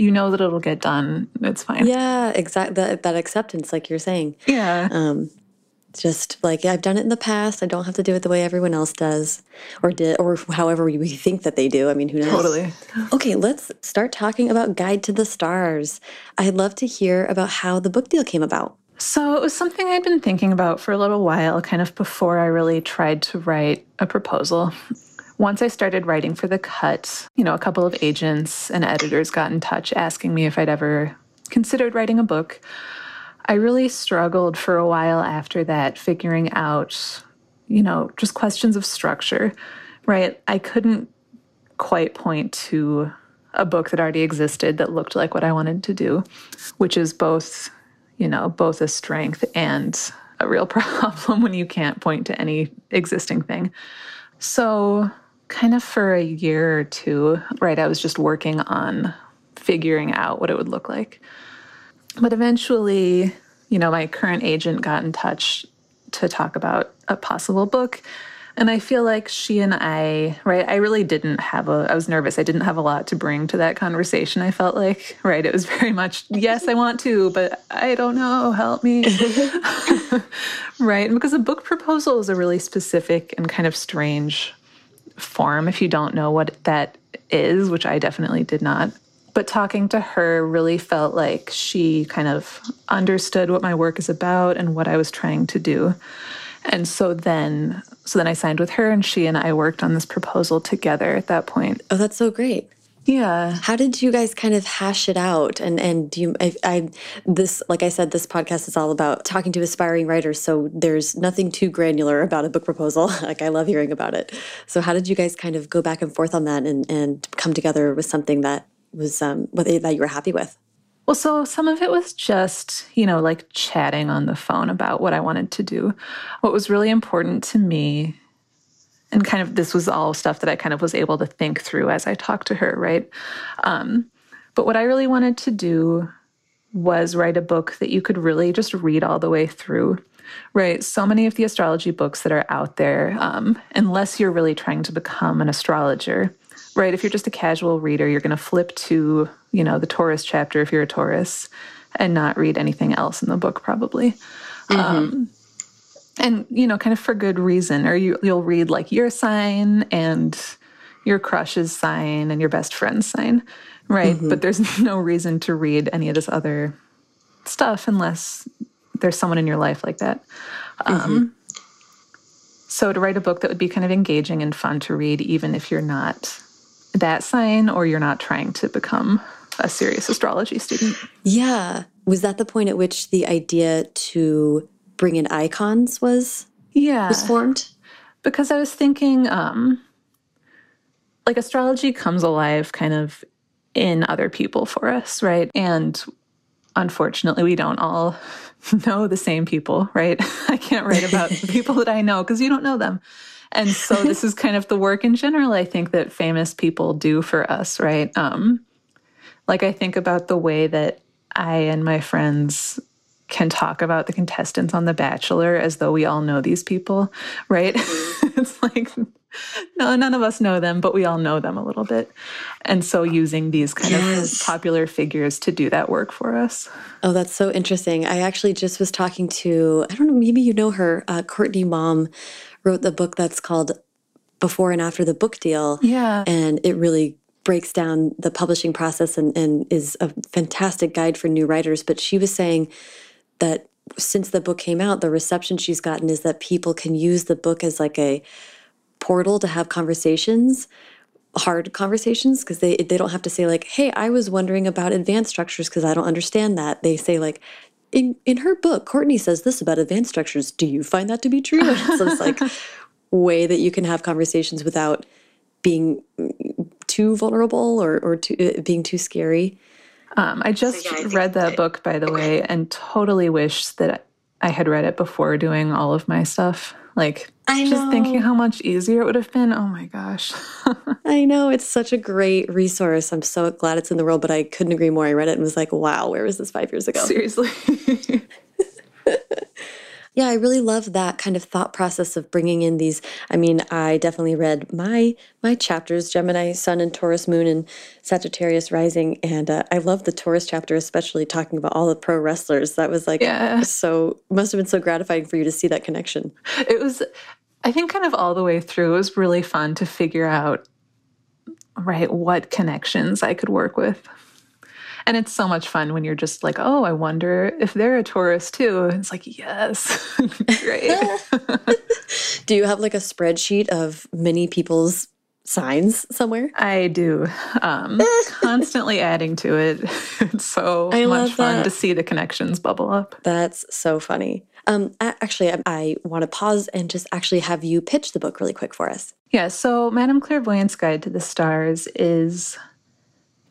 you know that it'll get done. It's fine. Yeah, exactly. That, that acceptance, like you're saying. Yeah. Um, just like I've done it in the past. I don't have to do it the way everyone else does, or did, or however we think that they do. I mean, who knows? Totally. Okay, let's start talking about Guide to the Stars. I'd love to hear about how the book deal came about. So it was something I'd been thinking about for a little while, kind of before I really tried to write a proposal once I started writing for The Cut, you know, a couple of agents and editors got in touch asking me if I'd ever considered writing a book. I really struggled for a while after that, figuring out, you know, just questions of structure, right? I couldn't quite point to a book that already existed that looked like what I wanted to do, which is both, you know, both a strength and a real problem when you can't point to any existing thing. So kind of for a year or two, right, I was just working on figuring out what it would look like. But eventually, you know, my current agent got in touch to talk about a possible book. And I feel like she and I, right, I really didn't have a, I was nervous. I didn't have a lot to bring to that conversation. I felt like, right, it was very much, yes, I want to, but I don't know, help me. right. Because a book proposal is a really specific and kind of strange form if you don't know what that is, which I definitely did not. But talking to her really felt like she kind of understood what my work is about and what I was trying to do. And so then so then I signed with her and she and I worked on this proposal together at that point. Oh, that's so great. Yeah. How did you guys kind of hash it out? And and do you I, I this like I said this podcast is all about talking to aspiring writers, so there's nothing too granular about a book proposal. like I love hearing about it. So how did you guys kind of go back and forth on that and and come together with something that was um that you were happy with? Well, so some of it was just, you know, like chatting on the phone about what I wanted to do. What was really important to me and kind of this was all stuff that I kind of was able to think through as I talked to her, right? Um, but what I really wanted to do was write a book that you could really just read all the way through, right? So many of the astrology books that are out there, um, unless you're really trying to become an astrologer, right? If you're just a casual reader, you're going to flip to, you know, the Taurus chapter if you're a Taurus and not read anything else in the book, probably. Mm-hmm. Um, and you know kind of for good reason or you, you'll read like your sign and your crush's sign and your best friend's sign right mm-hmm. but there's no reason to read any of this other stuff unless there's someone in your life like that mm-hmm. um, so to write a book that would be kind of engaging and fun to read even if you're not that sign or you're not trying to become a serious astrology student yeah was that the point at which the idea to bring in icons was yeah. was formed? Because i was thinking um like astrology comes alive kind of in other people for us right? And unfortunately we don't all know the same people right? I can't write about the people that i know because you don't know them. And so this is kind of the work in general i think that famous people do for us right? Um like i think about the way that i and my friends can talk about the contestants on The Bachelor as though we all know these people, right? it's like, no, none of us know them, but we all know them a little bit. And so using these kind yes. of popular figures to do that work for us. Oh, that's so interesting. I actually just was talking to, I don't know, maybe you know her, uh, Courtney Maum wrote the book that's called Before and After the Book Deal. Yeah. And it really breaks down the publishing process and, and is a fantastic guide for new writers. But she was saying, that since the book came out, the reception she's gotten is that people can use the book as like a portal to have conversations hard conversations because they they don't have to say like hey i was wondering about advance structures because i don't understand that. They say like in in her book courtney says this about advance structures. Do you find that to be true? So it's like way that you can have conversations without being too vulnerable or or too, uh, being too scary Um, I just so, yeah, I read that book, by the way, and totally wish that I had read it before doing all of my stuff. Like, just thinking how much easier it would have been. Oh my gosh. I know. It's such a great resource. I'm so glad it's in the world, but I couldn't agree more. I read it and was like, wow, where was this five years ago? Seriously. yeah, I really love that kind of thought process of bringing in these. I mean, I definitely read my my chapters: Gemini, Sun, and Taurus Moon, and Sagittarius Rising, and uh, I love the Taurus chapter, especially talking about all the pro wrestlers. That was like yeah. so must have been so gratifying for you to see that connection. It was, I think, kind of all the way through. It was really fun to figure out right what connections I could work with. And it's so much fun when you're just like, oh, I wonder if they're a Taurus too. And it's like, yes, great. do you have like a spreadsheet of many people's signs somewhere? I do. Um, constantly adding to it. It's so I much fun that. to see the connections bubble up. That's so funny. Um, actually, I, I want to pause and just actually have you pitch the book really quick for us. Yeah, so Madame Clairevoyant's Guide to the Stars is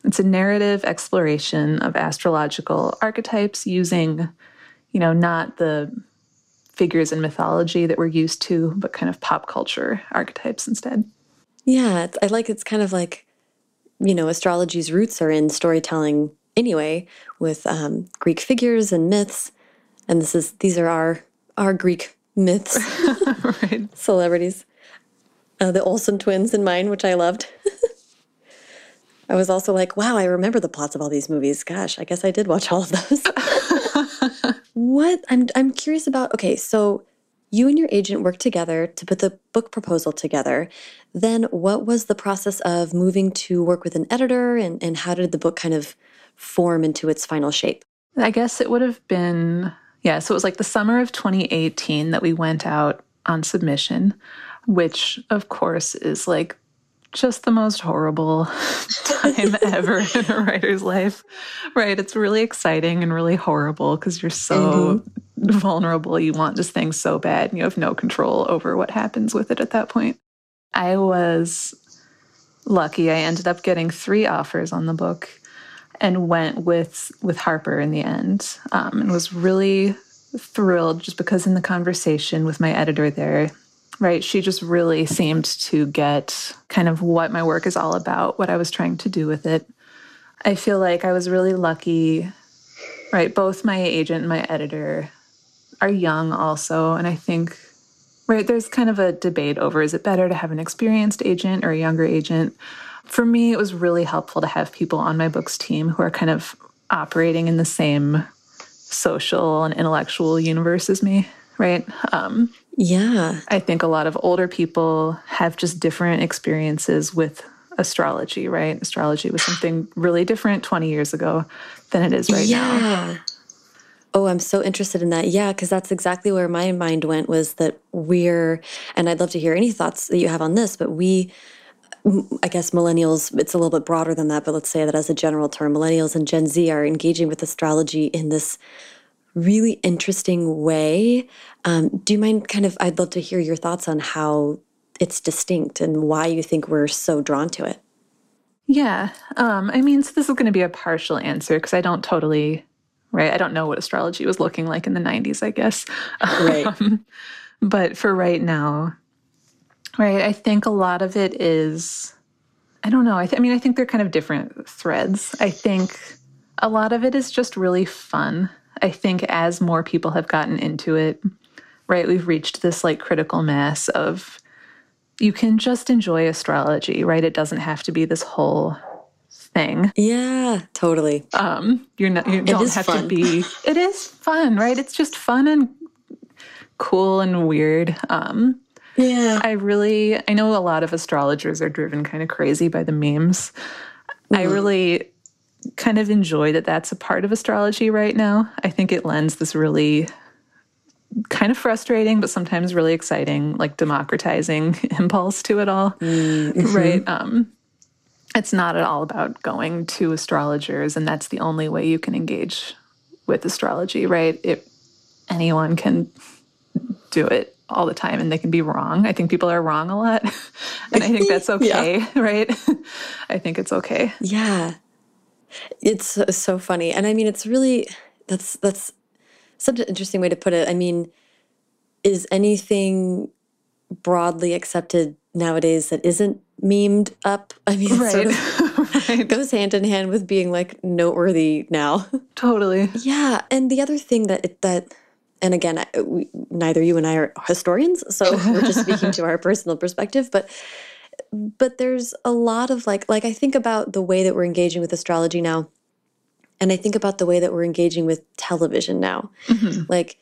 it's a narrative exploration of astrological archetypes using, you know, not the figures in mythology that we're used to, but kind of pop culture archetypes instead. Yeah, I like it's kind of like, you know, astrology's roots are in storytelling anyway, with um, Greek figures and myths, and this is these are our our Greek myths, right. celebrities. Uh, the Olsen twins in mine, which I loved. I was also like, wow, I remember the plots of all these movies. Gosh, I guess I did watch all of those. what I'm I'm curious about. Okay, so you and your agent worked together to put the book proposal together. Then what was the process of moving to work with an editor and, and how did the book kind of form into its final shape? I guess it would have been, yeah, so it was like the summer of 2018 that we went out on submission, which of course is like just the most horrible time ever in a writer's life. Right. It's really exciting and really horrible because you're so mm-hmm. vulnerable. You want this thing so bad and you have no control over what happens with it at that point. I was lucky. I ended up getting three offers on the book and went with with Harper in the end um, and was really thrilled just because in the conversation with my editor there right? She just really seemed to get kind of what my work is all about, what I was trying to do with it. I feel like I was really lucky, right? Both my agent and my editor are young also. And I think, right, there's kind of a debate over is it better to have an experienced agent or a younger agent? For me, it was really helpful to have people on my books team who are kind of operating in the same social and intellectual universe as me, right? Um, yeah. I think a lot of older people have just different experiences with astrology, right? Astrology was something really different 20 years ago than it is right yeah. now. Yeah. Oh, I'm so interested in that. Yeah, because that's exactly where my mind went was that we're, and I'd love to hear any thoughts that you have on this, but we, I guess millennials, it's a little bit broader than that, but let's say that as a general term, millennials and Gen Z are engaging with astrology in this really interesting way. Um, do you mind kind of, I'd love to hear your thoughts on how it's distinct and why you think we're so drawn to it. Yeah. Um, I mean, so this is going to be a partial answer because I don't totally, right? I don't know what astrology was looking like in the 90s, I guess. Right. Um, but for right now, right, I think a lot of it is, I don't know. I, th- I mean, I think they're kind of different threads. I think a lot of it is just really fun I think as more people have gotten into it, right, we've reached this like critical mass of you can just enjoy astrology, right? It doesn't have to be this whole thing. Yeah, totally. Um, you're not you don't have fun. to be it is fun, right? It's just fun and cool and weird. Um yeah. I really I know a lot of astrologers are driven kind of crazy by the memes. Mm. I really kind of enjoy that that's a part of astrology right now. I think it lends this really kind of frustrating, but sometimes really exciting, like democratizing impulse to it all, mm-hmm. right? Um, it's not at all about going to astrologers, and that's the only way you can engage with astrology, right? It anyone can do it all the time and they can be wrong. I think people are wrong a lot. and I think that's okay, yeah. right? I think it's okay. Yeah. It's uh, so funny. And I mean, it's really, that's, that's such an interesting way to put it. I mean, is anything broadly accepted nowadays that isn't memed up? I mean, right. sort of right. goes hand in hand with being like noteworthy now. Totally. Yeah. And the other thing that, it, that, and again, we, neither you and I are historians, so we're just speaking to our personal perspective, but but there's a lot of like like I think about the way that we're engaging with astrology now and I think about the way that we're engaging with television now. Mm -hmm. Like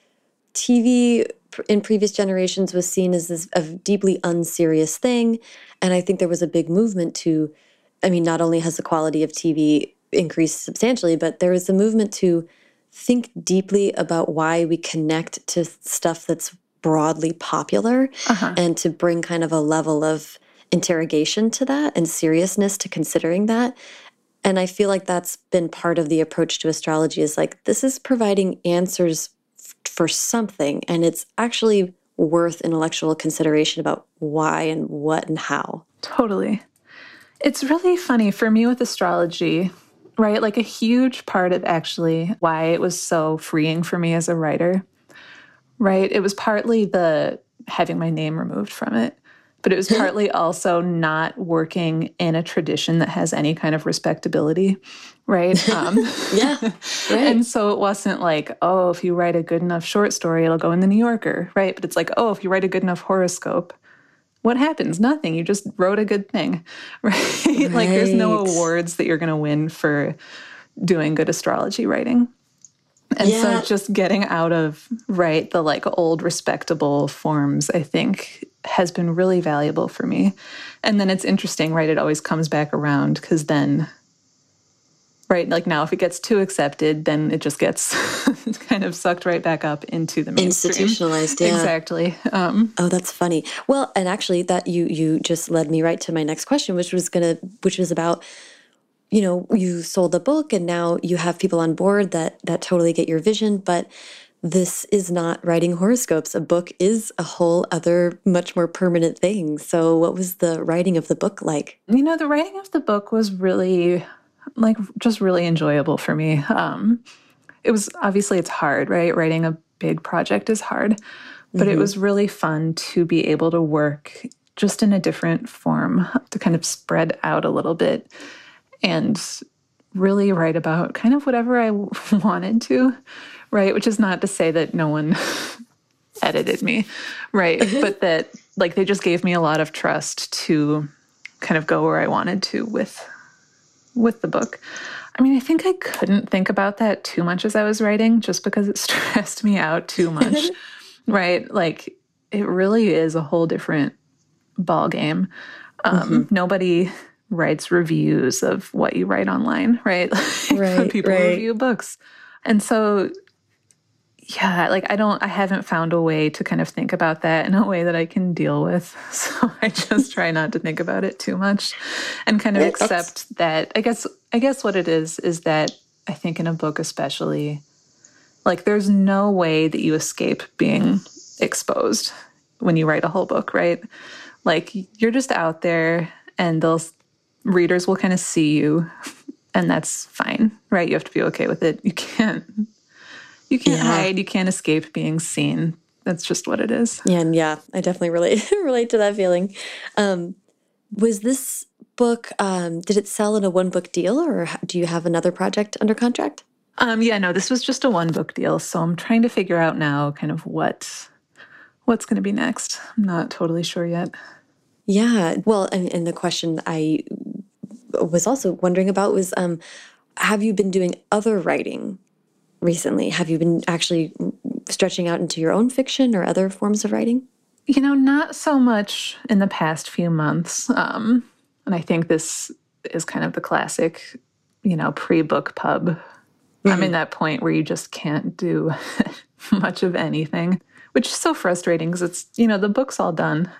TV in previous generations was seen as this a deeply unserious thing and I think there was a big movement to I mean not only has the quality of TV increased substantially but there is a movement to think deeply about why we connect to stuff that's broadly popular uh -huh. and to bring kind of a level of interrogation to that and seriousness to considering that. And I feel like that's been part of the approach to astrology is like, this is providing answers for something, and it's actually worth intellectual consideration about why and what and how. Totally. It's really funny for me with astrology, right? Like a huge part of actually why it was so freeing for me as a writer, right? It was partly the having my name removed from it but it was partly also not working in a tradition that has any kind of respectability right um, yeah right. and so it wasn't like oh if you write a good enough short story it'll go in the new yorker right but it's like oh if you write a good enough horoscope what happens nothing you just wrote a good thing right, right. like there's no awards that you're going to win for doing good astrology writing and yeah. so just getting out of right the like old respectable forms i think has been really valuable for me. And then it's interesting, right? It always comes back around because then, right, like now if it gets too accepted, then it just gets kind of sucked right back up into the mainstream. Institutionalized, yeah. Exactly. Um, oh, that's funny. Well, and actually that you you just led me right to my next question, which was gonna which was about you know you sold the book and now you have people on board that that totally get your vision but this is not writing horoscopes. A book is a whole other, much more permanent thing. So, what was the writing of the book like? You know, the writing of the book was really, like, just really enjoyable for me. Um, it was obviously it's hard, right? Writing a big project is hard, but mm -hmm. it mm-hmm. was really fun to be able to work just in a different form, to kind of spread out a little bit and really write about kind of whatever I wanted to right? Which is not to say that no one edited me, right? but that like they just gave me a lot of trust to kind of go where I wanted to with with the book. I mean, I think I couldn't think about that too much as I was writing just because it stressed me out too much. right? Like it really is a whole different ball game. Um, mm -hmm. Nobody writes reviews of what you write online, right? right people right. review books. And so yeah, like I don't, I haven't found a way to kind of think about that in a way that I can deal with. So I just try not to think about it too much and kind of accept that. I guess, I guess what it is, is that I think in a book, especially, like there's no way that you escape being exposed when you write a whole book, right? Like you're just out there and those readers will kind of see you and that's fine, right? You have to be okay with it. You can't you can't yeah. hide, you can't escape being seen. That's just what it is. Yeah, and yeah, I definitely relate relate to that feeling. Um, was this book um, did it sell in a one book deal or do you have another project under contract? Um, yeah, no, this was just a one book deal. So I'm trying to figure out now kind of what what's going to be next. I'm not totally sure yet. Yeah, well, and, and the question I was also wondering about was um, have you been doing other writing recently? Have you been actually stretching out into your own fiction or other forms of writing? You know, not so much in the past few months. Um, and I think this is kind of the classic, you know, pre book pub. Mm -hmm. I'm in mm-hmm. that point where you just can't do much of anything, which is so frustrating because it's, you know, the book's all done.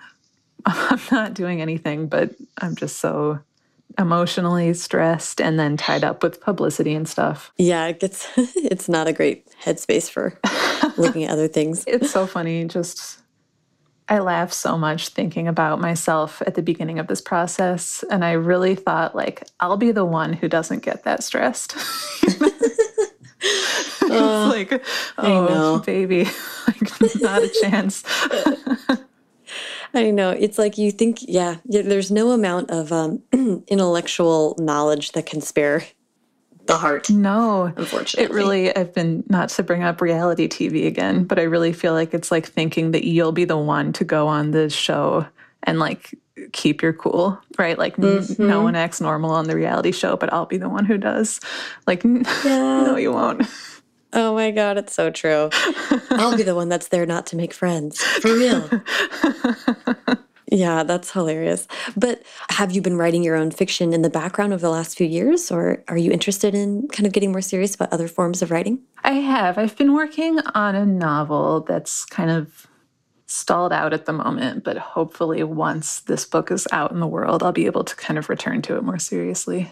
I'm not doing anything, but I'm just so emotionally stressed and then tied up with publicity and stuff. Yeah, it gets it's not a great headspace for looking at other things. It's so funny just I laugh so much thinking about myself at the beginning of this process. And I really thought, like, I'll be the one who doesn't get that stressed. it's uh, like, oh, baby, like, not a chance. I know. It's like you think, yeah, there's no amount of um, intellectual knowledge that can spare the heart. No, unfortunately. It really, I've been, not to bring up reality TV again, but I really feel like it's like thinking that you'll be the one to go on the show and like keep your cool, right? Like mm-hmm. no one acts normal on the reality show, but I'll be the one who does. Like, yeah. no, you won't. Oh my God, it's so true. I'll be the one that's there not to make friends. For real. Yeah, that's hilarious. But have you been writing your own fiction in the background over the last few years, or are you interested in kind of getting more serious about other forms of writing? I have. I've been working on a novel that's kind of stalled out at the moment, but hopefully, once this book is out in the world, I'll be able to kind of return to it more seriously.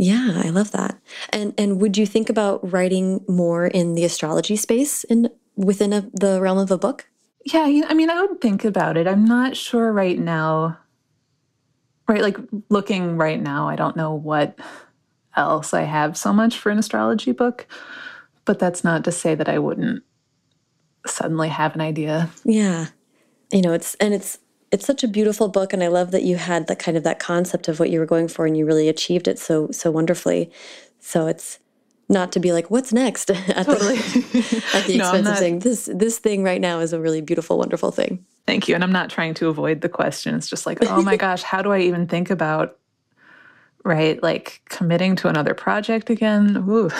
Yeah, I love that. And and would you think about writing more in the astrology space in within a, the realm of a book? Yeah, I mean, I would think about it. I'm not sure right now. Right, like looking right now, I don't know what else I have so much for an astrology book, but that's not to say that I wouldn't suddenly have an idea. Yeah. You know, it's and it's it's such a beautiful book and I love that you had that kind of that concept of what you were going for and you really achieved it so so wonderfully. So it's not to be like, what's next at totally. the, at the expense no, of saying this this thing right now is a really beautiful, wonderful thing. Thank you. And I'm not trying to avoid the question. It's just like, oh my gosh, how do I even think about right, like committing to another project again? Ooh.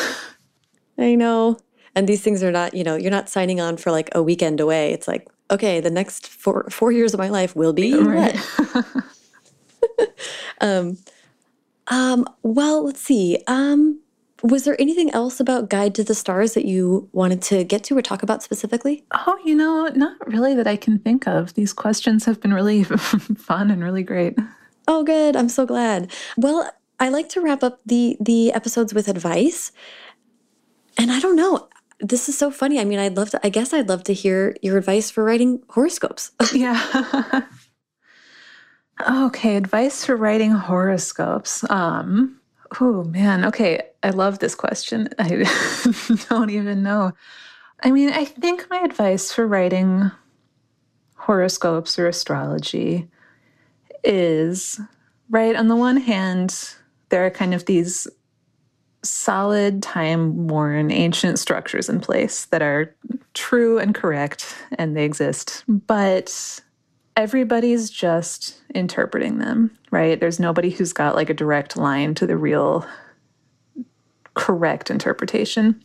I know. And these things are not, you know, you're not signing on for like a weekend away. It's like, okay, the next four four years of my life will be right. um, um, well, let's see. Um, was there anything else about Guide to the Stars that you wanted to get to or talk about specifically? Oh, you know, not really that I can think of. These questions have been really fun and really great. Oh, good. I'm so glad. Well, I like to wrap up the the episodes with advice. And I don't know, this is so funny. I mean, I'd love to I guess I'd love to hear your advice for writing horoscopes. yeah. okay, advice for writing horoscopes. Um Oh man, okay. I love this question. I don't even know. I mean, I think my advice for writing horoscopes or astrology is right. On the one hand, there are kind of these solid, time worn, ancient structures in place that are true and correct and they exist. But everybody's just interpreting them, right? There's nobody who's got like a direct line to the real correct interpretation.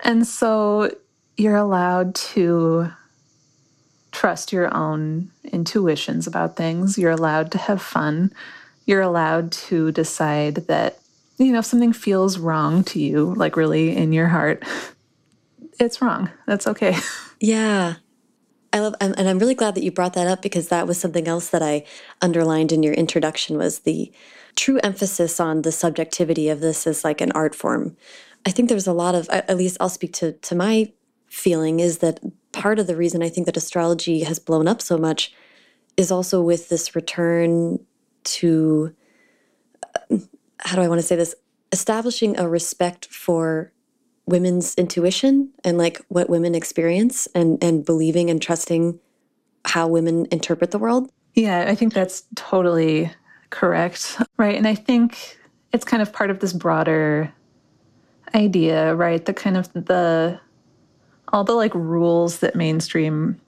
And so you're allowed to trust your own intuitions about things. You're allowed to have fun. You're allowed to decide that, you know, if something feels wrong to you, like really in your heart, it's wrong. That's okay. Yeah. I love, and I'm really glad that you brought that up because that was something else that I underlined in your introduction was the true emphasis on the subjectivity of this as like an art form. I think there's a lot of, at least I'll speak to to my feeling is that part of the reason I think that astrology has blown up so much is also with this return to, how do I want to say this, establishing a respect for women's intuition and like what women experience and and believing and trusting how women interpret the world. Yeah, I think that's totally correct. Right. And I think it's kind of part of this broader idea, right? The kind of the all the like rules that mainstream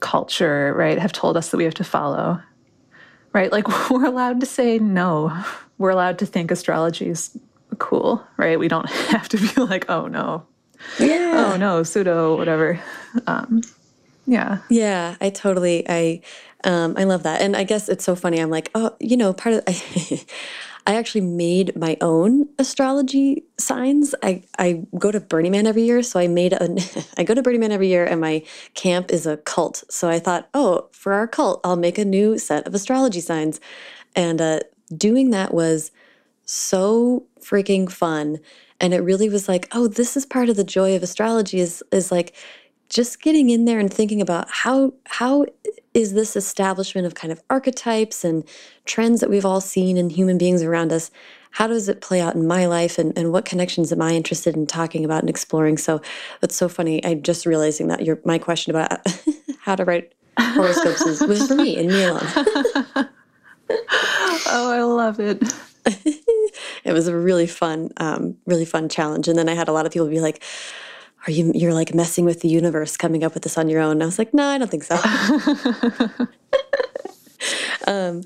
culture, right, have told us that we have to follow. Right? Like we're allowed to say no. We're allowed to think astrology is cool, right? We don't have to be like, oh no, yeah, oh no, pseudo, whatever. Um, yeah, yeah, I totally, I, um, I love that, and I guess it's so funny. I'm like, oh, you know, part of, I, I actually made my own astrology signs. I I go to Burning Man every year, so I made a. I go to Burning Man every year, and my camp is a cult. So I thought, oh, for our cult, I'll make a new set of astrology signs, and uh, doing that was so freaking fun. And it really was like, oh, this is part of the joy of astrology is is like just getting in there and thinking about how how is this establishment of kind of archetypes and trends that we've all seen in human beings around us how does it play out in my life and, and what connections am i interested in talking about and exploring? So it's so funny. I'm just realizing that your my question about how to write horoscopes is, was for me and me alone. Oh i love it. It was a really fun um, really fun challenge. And then i had a lot of people be like are you you're like messing with the universe coming up with this on your own and i was like no i don't think so um,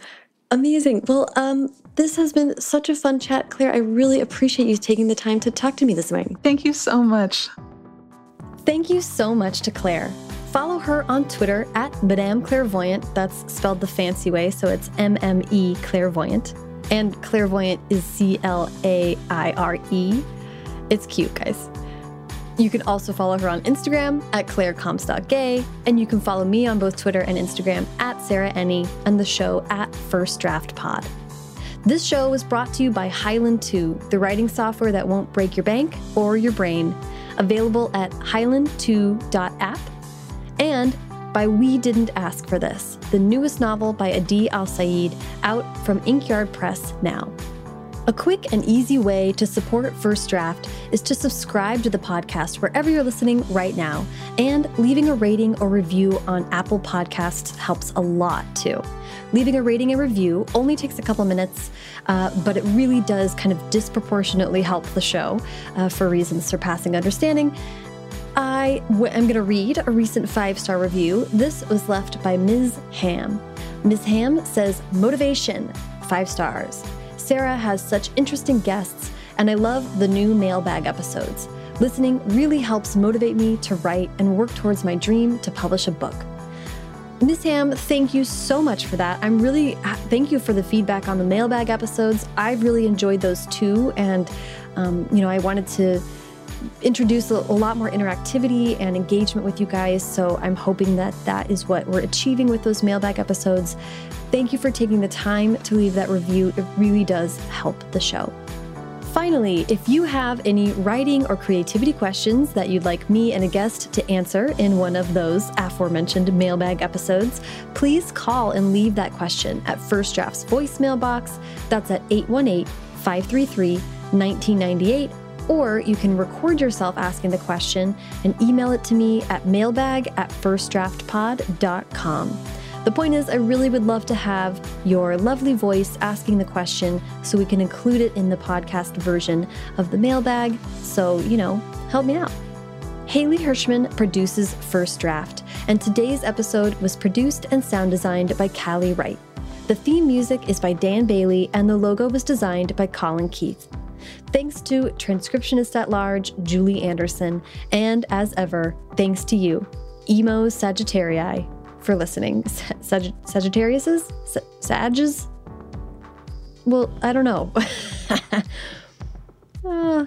amazing well um, this has been such a fun chat claire i really appreciate you taking the time to talk to me this morning thank you so much thank you so much to claire Follow her on Twitter at Madame Clairevoyant. That's spelled the fancy way, so it's M M E Clairevoyant. And clairevoyant is C L A I R E. It's cute, guys. You can also follow her on Instagram at clairecomstockgay, and you can follow me on both Twitter and Instagram at Sarah Enni and the show at First Draft Pod. This show was brought to you by Highland 2, the writing software that won't break your bank or your brain, available at highland2.app, and by We Didn't Ask for This, the newest novel by Adi Alsaid, out from Inkyard Press now. A quick and easy way to support First Draft is to subscribe to the podcast wherever you're listening right now, and leaving a rating or review on Apple Podcasts helps a lot too. Leaving a rating and review only takes a couple minutes, uh, but it really does kind of disproportionately help the show uh, for reasons surpassing understanding. I w- am going to read a recent five star review. This was left by Ms. Ham. Ms. Ham says, Motivation, five stars. Sarah has such interesting guests, and I love the new mailbag episodes. Listening really helps motivate me to write and work towards my dream to publish a book. Miss Ham, thank you so much for that. I'm really thank you for the feedback on the mailbag episodes. I've really enjoyed those too, and um, you know, I wanted to introduce a, a, lot more interactivity and engagement with you guys. So I'm hoping that that is what we're achieving with those mailbag episodes. Thank you for taking the time to leave that review. It really does help the show. Finally, if you have any writing or creativity questions that you'd like me and a guest to answer in one of those aforementioned mailbag episodes, please call and leave that question at First Draft's voicemail box. That's at 818 533 1998 or you can record yourself asking the question and email it to me at mailbag at firstdraftpod.com. The point is, I really would love to have your lovely voice asking the question so we can include it in the podcast version of the mailbag. So, you know, help me out. Haley Hirschman produces First Draft, and today's episode was produced and sound designed by Callie Wright. The theme music is by Dan Bailey, and the logo was designed by Colin Keith. Thanks to transcriptionist at large, Julie Anderson, and as ever, thanks to you, Emo Sagittarii, for listening. Sag- Sagittariuses? Sages? Well, I don't know. uh,